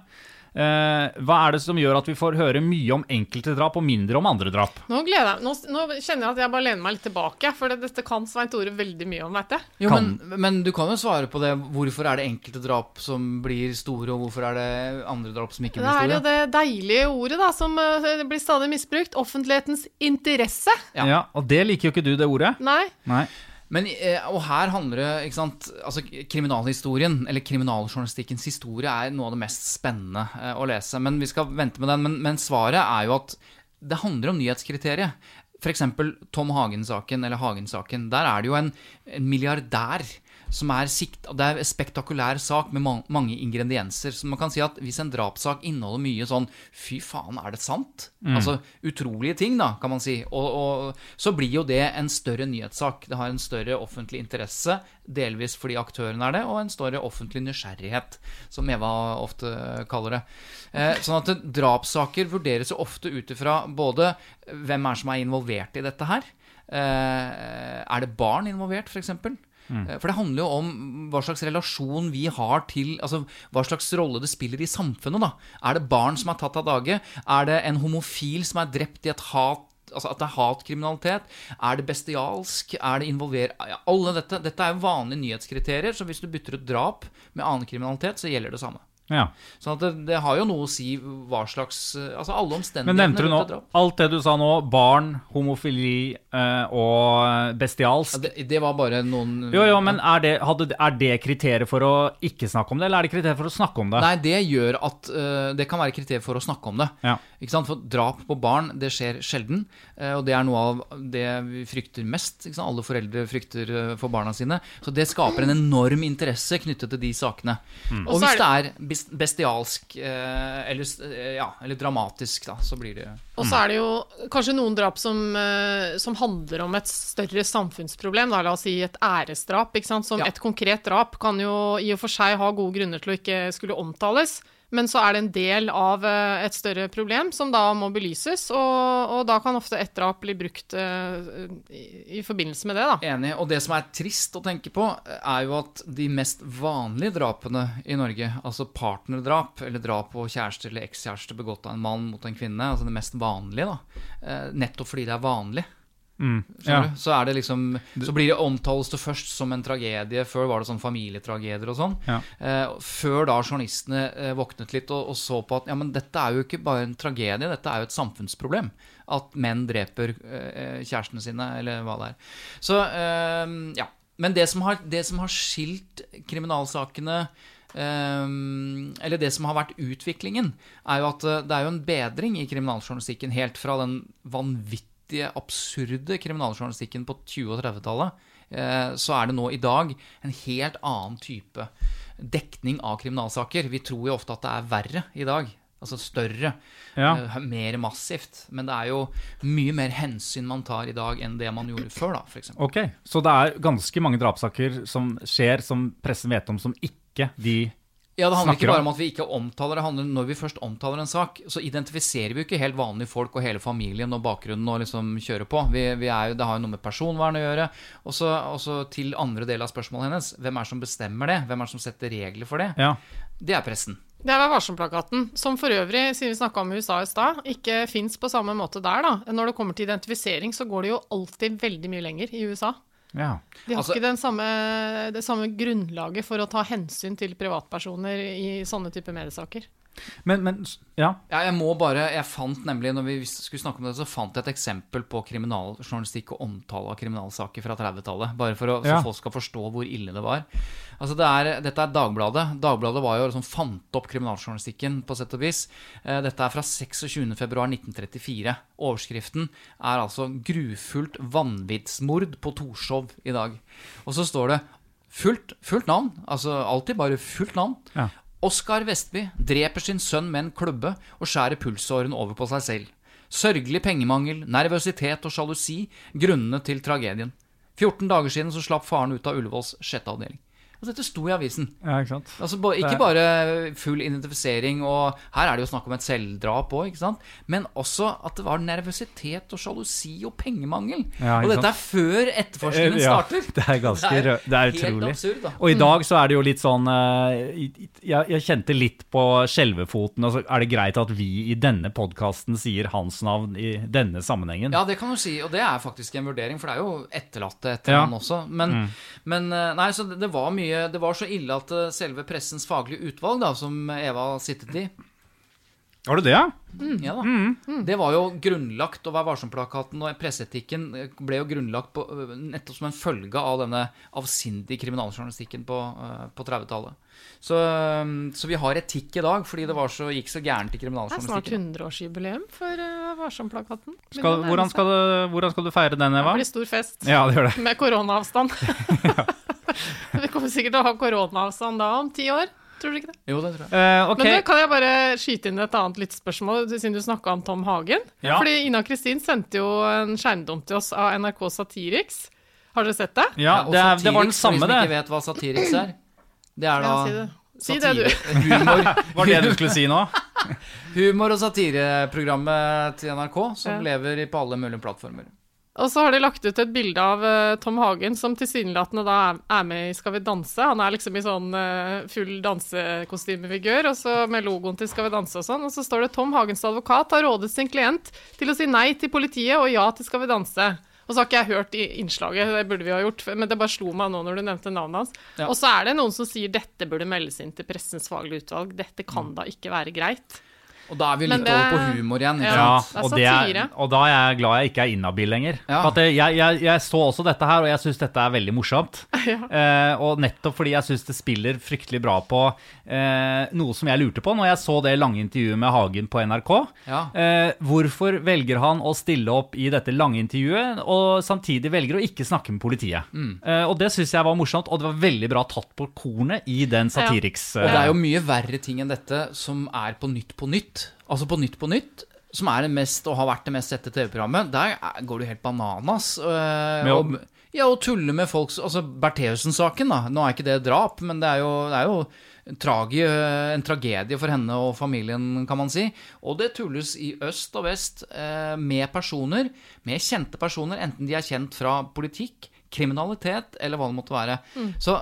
Eh, hva er det som gjør at vi får høre mye om enkelte drap og mindre om andre drap?
Nå gleder jeg nå, nå kjenner jeg at jeg bare lener meg litt tilbake, for det, dette kan Svein Tore veldig mye om, veit jeg.
Jo, men, men du kan jo svare på det. Hvorfor er det enkelte drap som blir store, og hvorfor er det andre drap som ikke blir store?
Det er jo det deilige ordet da, som eh, blir stadig misbrukt. Offentlighetens interesse.
Ja.
Ja. Og det liker jo ikke du, det ordet.
Nei.
Nei.
Men, eh, og her handler det ikke sant, altså Kriminalhistorien, eller kriminaljournalistikkens historie, er noe av det mest spennende eh, å lese. Men vi skal vente med den. Men, men svaret er jo at det handler om nyhetskriteriet. F.eks. Tom Hagen-saken, eller Hagen-saken. Der er det jo en, en milliardær som er sikt... Det er en spektakulær sak med mange ingredienser. Så man kan si at hvis en drapssak inneholder mye sånn Fy faen, er det sant? Altså utrolige ting, da, kan man si. Og, og så blir jo det en større nyhetssak. Det har en større offentlig interesse, delvis fordi aktøren er det, og en større offentlig nysgjerrighet, som Eva ofte kaller det. Eh, sånn at drapssaker vurderes jo ofte ut ifra både hvem er som er involvert i dette her. Eh, er det barn involvert, f.eks.? Eh, For det handler jo om hva slags relasjon vi har til Altså hva slags rolle det spiller i samfunnet. da Er det barn som er tatt av dage? Er det en homofil som er drept i et hat Altså at det er hatkriminalitet? Er det bestialsk? Er det involver... Ja, alle dette, dette er jo vanlige nyhetskriterier, så hvis du bytter ut drap med annen kriminalitet, så gjelder det samme.
Ja.
Sånn at det, det har jo noe å si hva slags eh, Altså alle
Men
omstendighetene
nevnte du nå alt det du sa nå? Barn, homofili eh, og bestialsk.
Ja, det, det var bare noen
Jo, jo, men er det, hadde, er det kriteriet for å ikke snakke om det, eller er det kriteriet for å snakke om det?
Nei, det gjør at uh, Det kan være kriterier for å snakke om det.
Ja.
For drap på barn, det skjer sjelden. eh, og det er noe av det vi frykter mest. Alle foreldre frykter eh, for barna sine. Så det skaper en enorm interesse knyttet til de sakene. Og
Og
hvis det
er
bestialsk eh, eller, ja, eller dramatisk, da, så blir det
Og så er det jo kanskje noen drap som, som handler om et større samfunnsproblem. Da. La oss si et æresdrap. Som
Ja.
et konkret drap kan jo i og for seg ha gode grunner til å ikke skulle omtales. Men så er det en del av eh, et større problem som da må belyses, og, og da kan ofte ett drap bli brukt uh, i, i forbindelse med det, da.
Enig. Og det som er trist å tenke på, er jo at de mest vanlige drapene i Norge, altså partnerdrap, eller drap på kjæreste eller ekskjæreste begått av en mann mot en kvinne, altså det mest vanlige, da, eh, nettopp fordi det er vanlig.
Mm, ja.
Så, det liksom, så blir det omtales det først som en tragedie. Før var det sånn familietragedier og sånn.
Ja.
Eh, før da journalistene eh, våknet litt og, og så på at ja, men dette er jo ikke bare en tragedie, dette er jo et samfunnsproblem. At menn dreper eh, kjærestene sine, eller hva det er. Så eh, ja. Men det som har, det som har skilt kriminalsakene Um, eller det som har vært utviklingen, er jo at eh, det er jo en bedring i kriminaljournalistikken helt fra den vanvittige, absurde kriminaljournalistikken på 20- og 30-tallet. eh, Så er det nå i dag en helt annen type dekning av kriminalsaker. Vi tror jo ofte at det er verre i dag. Altså større,
Ja.
eh, mer massivt. Men det er jo mye mer hensyn man tar i dag enn det man gjorde før, da, f.eks.
Ok, Så det er ganske mange drapssaker som skjer, som pressen vet om, som ikke de
Ja, det handler ikke bare
om.
at vi ikke omtaler det. handler Når vi først omtaler en sak, så identifiserer vi jo ikke helt vanlige folk og hele familien og bakgrunnen og liksom kjører på. Vi, vi er jo, det har jo noe med personvern å gjøre. Og så og så til andre del av spørsmålet hennes. Hvem er det som bestemmer det? Hvem er det som setter regler for det?
Ja.
Det er pressen.
Det er Vær varsom-plakaten, som for øvrig, siden vi snakka om USA i stad, ikke fins på samme måte der, da. Når det kommer til identifisering, så går det jo alltid veldig mye lenger i USA.
Ja.
De har
Altså-
ikke den samme, det samme grunnlaget for å ta hensyn til privatpersoner i sånne typer mediesaker.
Men, men ja.
Ja, jeg må bare, jeg fant nemlig, når vi skulle snakke om det, så fant jeg et eksempel på kriminaljournalistikk og omtale av kriminalsaker fra 30-tallet. Bare for å, så folk skal forstå hvor ille det var. Altså det er, Dette er Dagbladet. Dagbladet var jo liksom fant opp kriminaljournalistikken på sett og vis. Eh, Dette er fra 26.2.1934. Overskriften er altså 'Grufullt vanvittsmord på Torshov i dag'. Og så står det fullt, fullt navn, altså alltid bare fullt navn.
Ja.
Oskar Vestby dreper sin sønn med en klubbe og skjærer pulsåren over på seg selv. Sørgelig pengemangel, nervøsitet og sjalusi grunnene til tragedien. 14 dager siden så slapp faren ut av Ullevåls sjette avdeling. Og dette sto i avisen.
Ja, ikke sant?
Altså, ikke bare full identifisering, og her er det jo snakk om et selvdrap òg. Men også at det var nervøsitet og sjalusi og pengemangel.
Ja,
og dette er før etterforskningen
Ja,
starter.
det er ganske det er
helt
utrolig.
absurd, da.
Og i dag så er det jo litt sånn eh, jeg, jeg kjente litt på skjelvefoten. Altså, er det greit at vi i denne podkasten sier hans navn i denne sammenhengen?
Ja, det kan du si, og det er faktisk en vurdering, for det er jo etterlatte etter
Ja.
han også. Men,
Mm.
men eh, nei, så det, det var mye Det var så ille at eh, selve pressens faglige utvalg, da, som Eva sittet i
Har du det, ja?
Ja da. Det var jo grunnlagt, og Vær varsom-plakaten og presseetikken eh, ble jo grunnlagt på, eh, nettopp som en følge av denne avsindige kriminaljournalistikken på, på 30-tallet. Så, så vi har etikk i dag, fordi det var så, gikk så gærent i kriminaljournalistikken.
Det er snart
kriminaljournalistikken.
100-årsjubileum for uh, Varsom-plakaten.
Hvordan, hvordan skal du feire den, Eva?
Det blir stor fest.
Ja, det gjør det.
Med koronaavstand. Vi kommer sikkert til å ha koronaavstand da om ti år. Tror du ikke det?
Jo, det tror jeg.
Uh, okay.
Men da kan jeg bare skyte inn et annet litt spørsmål, siden du snakka om Tom Hagen.
Ja.
Fordi Ina Kristin sendte jo en skjermdom til oss av NRK Satiriks. Har dere sett det?
Ja,
og
det, er, det var den samme,
for de som ikke vet hva Satiriks er. Det er da
Ja, si det. Si det, du.
Humor,
Var det du skulle si nå?
humor- og satireprogrammet til NRK, som
Ja.
lever på alle mulige plattformer.
Og så har de lagt ut et bilde av uh, Tom Hagen som tilsynelatende da er, er med i Skal vi danse. Han er liksom i sånn uh, full dansekostymefigur og så med logoen til Skal vi danse og sånn. Og så står det Tom Hagens advokat har rådet sin klient til å si nei til politiet og ja til Skal vi danse. Og så har ikke jeg hørt innslaget, det burde vi ha gjort, men det bare slo meg nå når du nevnte navnet hans.
Ja.
Og så er det noen som sier dette burde meldes inn til pressens faglige utvalg. Dette kan da ikke være greit.
Og da er vi litt
det-
over på humor igjen.
Ja.
Ja, og, det er, og da er jeg glad jeg ikke er inhabil lenger.
Ja.
For At jeg, jeg, jeg så også dette her, og jeg syns dette er veldig morsomt. eh, og nettopp fordi jeg syns det spiller fryktelig bra på eh, noe som jeg lurte på når jeg så det lange intervjuet med Hagen på NRK.
Ja.
Eh, hvorfor velger han å stille opp i dette lange intervjuet, og samtidig velger å ikke snakke med politiet?
Mm.
Eh, og det syns jeg var morsomt, og det var veldig bra tatt på kornet i den Satiriks...
Og det er jo mye verre ting enn dette som er på Nytt på Nytt. Altså på Nytt på Nytt, som er det mest, og har vært det mest sette TV-programmet, der er- går du helt bananas. øh,
Med
og, ja, og tulle med folks Altså Bertheussen-saken, da. Nå er ikke det drap, men det er jo, det er jo en, tragi, en tragedie for henne og familien, kan man si. Og det tulles i øst og vest eh, med personer, med kjente personer, enten de er kjent fra politikk, kriminalitet eller hva det måtte være.
Mm.
Så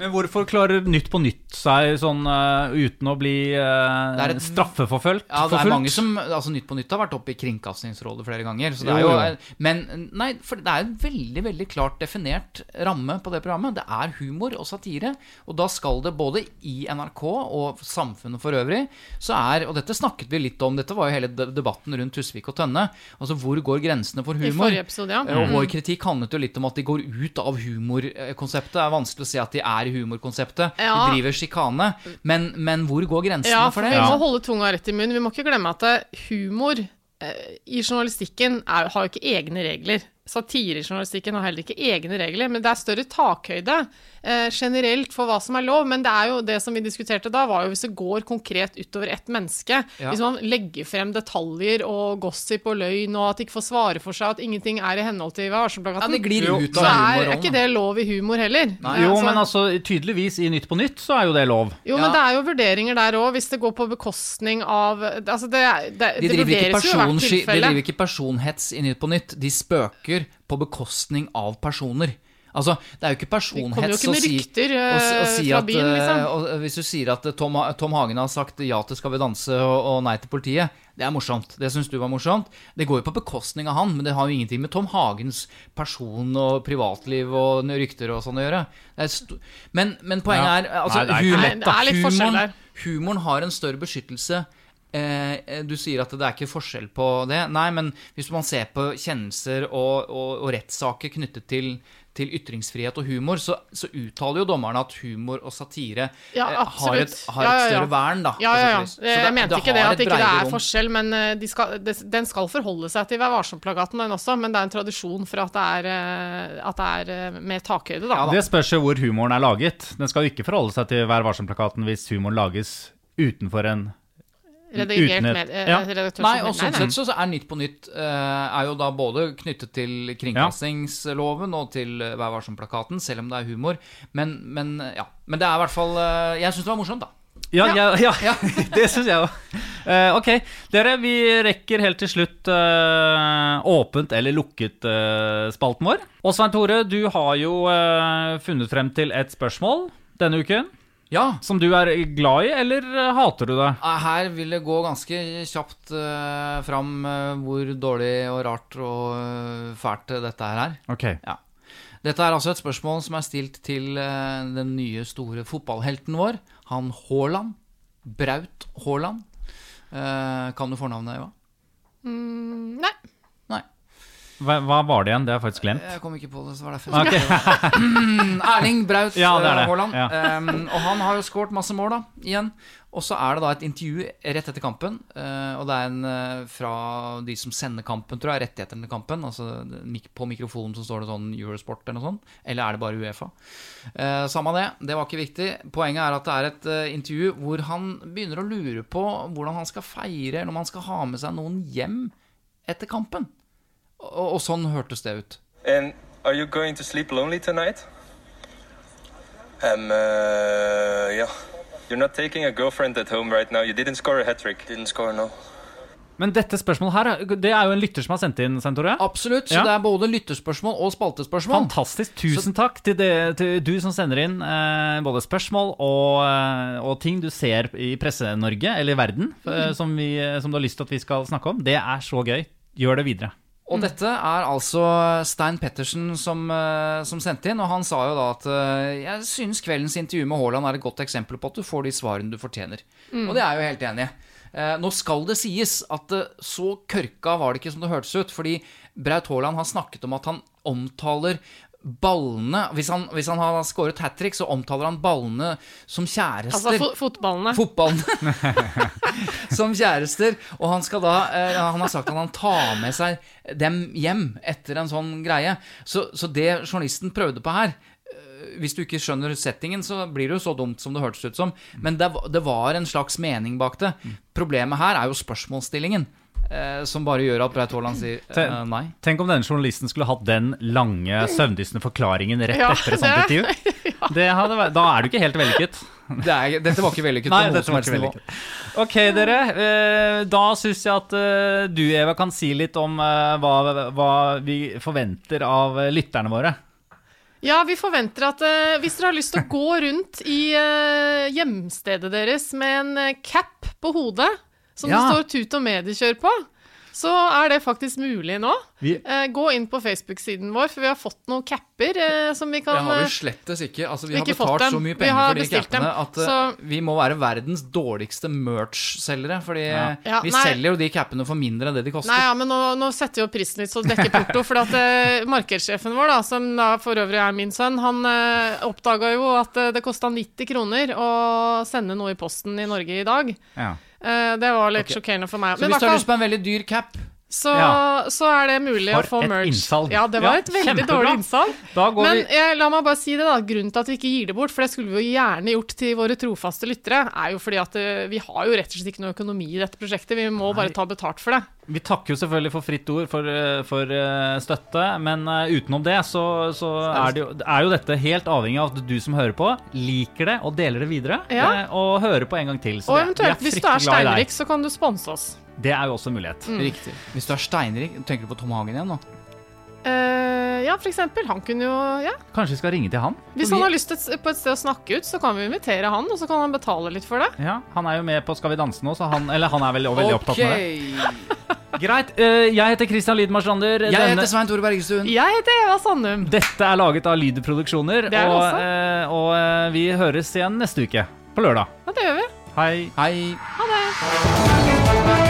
Men hvorfor klarer Nytt på Nytt seg sånn uh, uten å bli
uh, et-
straffeforfølgt?
Ja, det er
forfulgt?
mange som altså Nytt på Nytt har vært oppe i Kringkastingsrådet flere ganger. Så det er jo,
jo.
Men nei, for det er en veldig veldig klart definert ramme på det programmet. Det er humor og satire. Og da skal det både i NRK og samfunnet for øvrig så er, Og dette snakket vi litt om, dette var jo hele debatten rundt Tusvik og Tønne. Altså hvor går grensene for humor?
I forrige episode, ja.
Og vår kritikk handlet jo litt om at de går ut av humorkonseptet. Det er vanskelig å si at de er i humorkonseptet.
Ja.
De driver sjikane. Men, men hvor går grensene
Ja,
for
for
det?
vi må holde tunga rett i munnen. Vi må ikke glemme at eh, humor eh, i journalistikken er, har jo ikke egne regler. Satire i har heller ikke egne regler, men det er større takhøyde eh, generelt for hva som er lov. Men det er jo det som vi diskuterte da, var jo hvis det går konkret utover ett menneske.
Ja.
Hvis man legger frem detaljer og gossip og løgn, og at de ikke får svare for seg, at ingenting er i henhold til Varselplakaten,
Ja, det glir
Jo,
ut
så
av
er, er ikke det lov i humor heller.
Nei.
Jo,
Altså-
men altså tydeligvis i Nytt på Nytt så er jo det lov.
jo,
Ja.
men det er jo vurderinger der òg, hvis det går på bekostning av Altså, det, det,
De
det
driver, ikke
vurderes jo i hvert
personsky- de driver ikke personhets i Nytt på Nytt. De spøker på bekostning av personer. Altså, det er jo ikke
personhets jo ikke
å si,
rykter
å, å
eh,
si at, eh,
liksom.
og, eh, Hvis du sier at Tom, Tom Hagen har sagt ja til Skal vi danse og, og nei til politiet, det er morsomt. Det syns du var morsomt. Det går jo på bekostning av han, men det har jo ingenting med Tom Hagens person og privatliv og rykter og sånn å gjøre. Er men, men poenget
Ja.
er altså,
Nei, det er
humor-
lett. Det er litt forskjell
humoren, humoren har en større beskyttelse Eh, du sier at det er ikke forskjell på det. Nei, men hvis man ser på kjennelser og, og, og rettssaker knyttet til, til ytringsfrihet og humor, så, så uttaler jo dommerne at humor og satire
Ja,
eh, har et, har
Ja,
et
ja, ja.
større vern, da.
Ja, ja,
og vis. Så
Jeg mente ikke det at
et
ikke det
ikke
er forskjell, men eh, de skal, de, den skal forholde seg til Vær varsom-plakaten, den også. Men det er en tradisjon for at det er, eh, at det er eh, med takhøyde, da.
Det spørs jo hvor humoren er laget. Den skal jo ikke forholde seg til Vær varsom-plakaten hvis humoren lages utenfor en
redigert med, eh,
ja.
Nei, og sånn sett så så er Nytt på Nytt eh, er jo da både knyttet til kringkastingsloven og til eh, Vær varsom-plakaten, selv om det er humor. Men, men ja. Men det er i hvert fall Jeg syns det var morsomt, da.
Ja, ja, ja, det syns jeg òg. ok, dere, vi rekker helt til slutt uh, åpent eller lukket uh, spalten vår. Og Svein Tore, du har jo funnet frem til et spørsmål denne uken.
Ja.
Som du er glad i, eller eh, hater du det?
Eh, Her vil det gå ganske kjapt uh, fram uh, hvor dårlig og rart og uh, fælt dette her er.
Okay.
Ja. Dette er altså et spørsmål som er stilt til den nye store fotballhelten vår, han Haaland. Braut Haaland. Eh, kan du fornavnet, Eva?
Mm, nei.
Hva, hva var det igjen? Det har jeg faktisk glemt.
Jeg kom ikke på det, så var det derfor jeg skrev. Erling Braut
Ja, det er det.
eh, Haaland.
Ja.
Um, og han har jo skåret masse mål, da, igjen. Og så er det da et intervju rett etter kampen. Uh, og det er en uh, fra de som sender kampen, tror jeg, rettighetene til kampen. Altså På mikrofonen så står det sånn Eurosport eller noe sånt. Eller er det bare Uefa? Uh, samme det, det var ikke viktig. Poenget er at det er et intervju hvor han begynner å lure på hvordan han skal feire, eller om han skal ha med seg noen hjem etter kampen. Og, og sånn hørtes det ut.
And are you going to sleep lonely tonight? Um, uh, yeah. You're not taking a girlfriend at home right now. You didn't score a hat trick. Didn't score, no.
Men dette spørsmålet her, det er jo en lytter som har sendt inn, Svein Tore.
Absolutt. Så
Ja.
det er både lytterspørsmål og spaltespørsmål.
Fantastisk. Tusen takk til, det, til du som sender inn eh, både spørsmål og, eh, og ting du ser i Presse-Norge, eller i verden, mm. som, vi, som du har lyst til at vi skal snakke om. Det er så gøy. Gjør det videre.
Og dette er altså Stein Pettersen som, eh, som sendte inn, og han sa jo da at eh, jeg synes kveldens intervju med Haaland er et godt eksempel på at du får de svarene du fortjener. Og det er jeg jo helt enig i. Eh, Nå skal det sies at så kørka var det ikke som det hørtes ut, fordi Braut Haaland har snakket om at han omtaler ballene Hvis han, hvis han har skåret hat trick, så omtaler han ballene som kjærester.
Altså fo fotballene.
Fotballene. som kjærester. Og han skal da eh, Han har sagt at han tar med seg dem hjem etter en sånn greie. Så, så det journalisten prøvde på her eh, hvis du ikke skjønner settingen, så blir det jo så dumt som det hørtes ut som. Men det, det var en slags mening bak det. Problemet her er jo spørsmålsstillingen. Eh, som bare gjør at Braut Haaland sier eh, nei.
Tenk om denne journalisten skulle hatt den lange, søvndyssende forklaringen rett
Ja,
etter et sånt intervju. ja. vært- da er du ikke helt vellykket.
Det er, dette var ikke vellykket
Nei, dette var ikke vellykket. Ok, dere. Eh, da syns jeg at eh, du, Eva, kan si litt om eh, hva, hva vi forventer av eh, lytterne våre.
Ja, vi forventer at eh, hvis dere har lyst til å gå rundt i eh, hjemstedet deres med en eh, cap på hodet som
Ja.
det står Tut og mediekjør på, så er det faktisk mulig nå.
Vi-
Eh, gå inn på Facebook-siden vår, for vi har fått noen capper eh, som vi kan Det
har vi
eh,
slettes ikke. Altså, vi har
Ikke
betalt så mye penger for de
cappene dem.
at eh,
Så-
vi må være verdens dårligste merch-selgere. Fordi
Ja.
Ja,
vi
nei.
selger jo de cappene for mindre enn det de koster.
Nei, ja, men nå, nå setter vi opp prisen litt så dekker porto. For at eh, markedssjefen vår, da, som da for øvrig er min sønn, han eh, oppdaga jo at eh, det kosta 90 kroner å sende noe i posten i Norge i dag.
Ja.
Eh, det var litt
okay.
sjokkerende for meg. Men
hvis du har lyst på en veldig dyr cap
så,
Ja.
så er det mulig
For
å få
et innsalg.
Ja, det var
Ja,
et veldig
kjempebra.
dårlig innsalg. Men jeg, la meg bare si det, da. Grunnen til at vi ikke gir det bort, for det skulle vi jo gjerne gjort til våre trofaste lyttere, er jo fordi at eh, vi har jo rett og slett ikke noe økonomi i dette prosjektet. Vi må bare ta betalt for det.
Vi takker jo selvfølgelig for fritt ord for, eh, for eh, støtte, men utenom det så, så er, det jo, er jo dette helt avhengig av at du som hører på, liker det og deler det videre.
Ja.
Og hører på en gang til. Så
Og eventuelt,
vi
hvis du er steinrik, så kan du sponse oss.
Det er jo også en mulighet.
Riktig. Hvis du er steinrik, tenker du på Tom Hagen igjen nå?
Uh, ja, for eksempel. Han kunne jo Ja.
Kanskje vi skal ringe til han?
Hvis han har lyst et, på et sted å snakke ut, så kan vi invitere han, og så kan han betale litt for det.
Ja, Han er jo med på Skal vi danse nå, så han, eller han er veldig, veldig opptatt med det. Greit. Uh, jeg heter Christian Lydmar Strander.
Jeg
Denne-
heter Svein Tore Bergestuen.
Jeg heter Eva Sandum.
Dette er laget av Lydproduksjoner
Det er det
og,
også.
eh, og eh, vi høres igjen neste uke. På lørdag.
Ja, det gjør vi.
Hei.
Hei.
Ha det.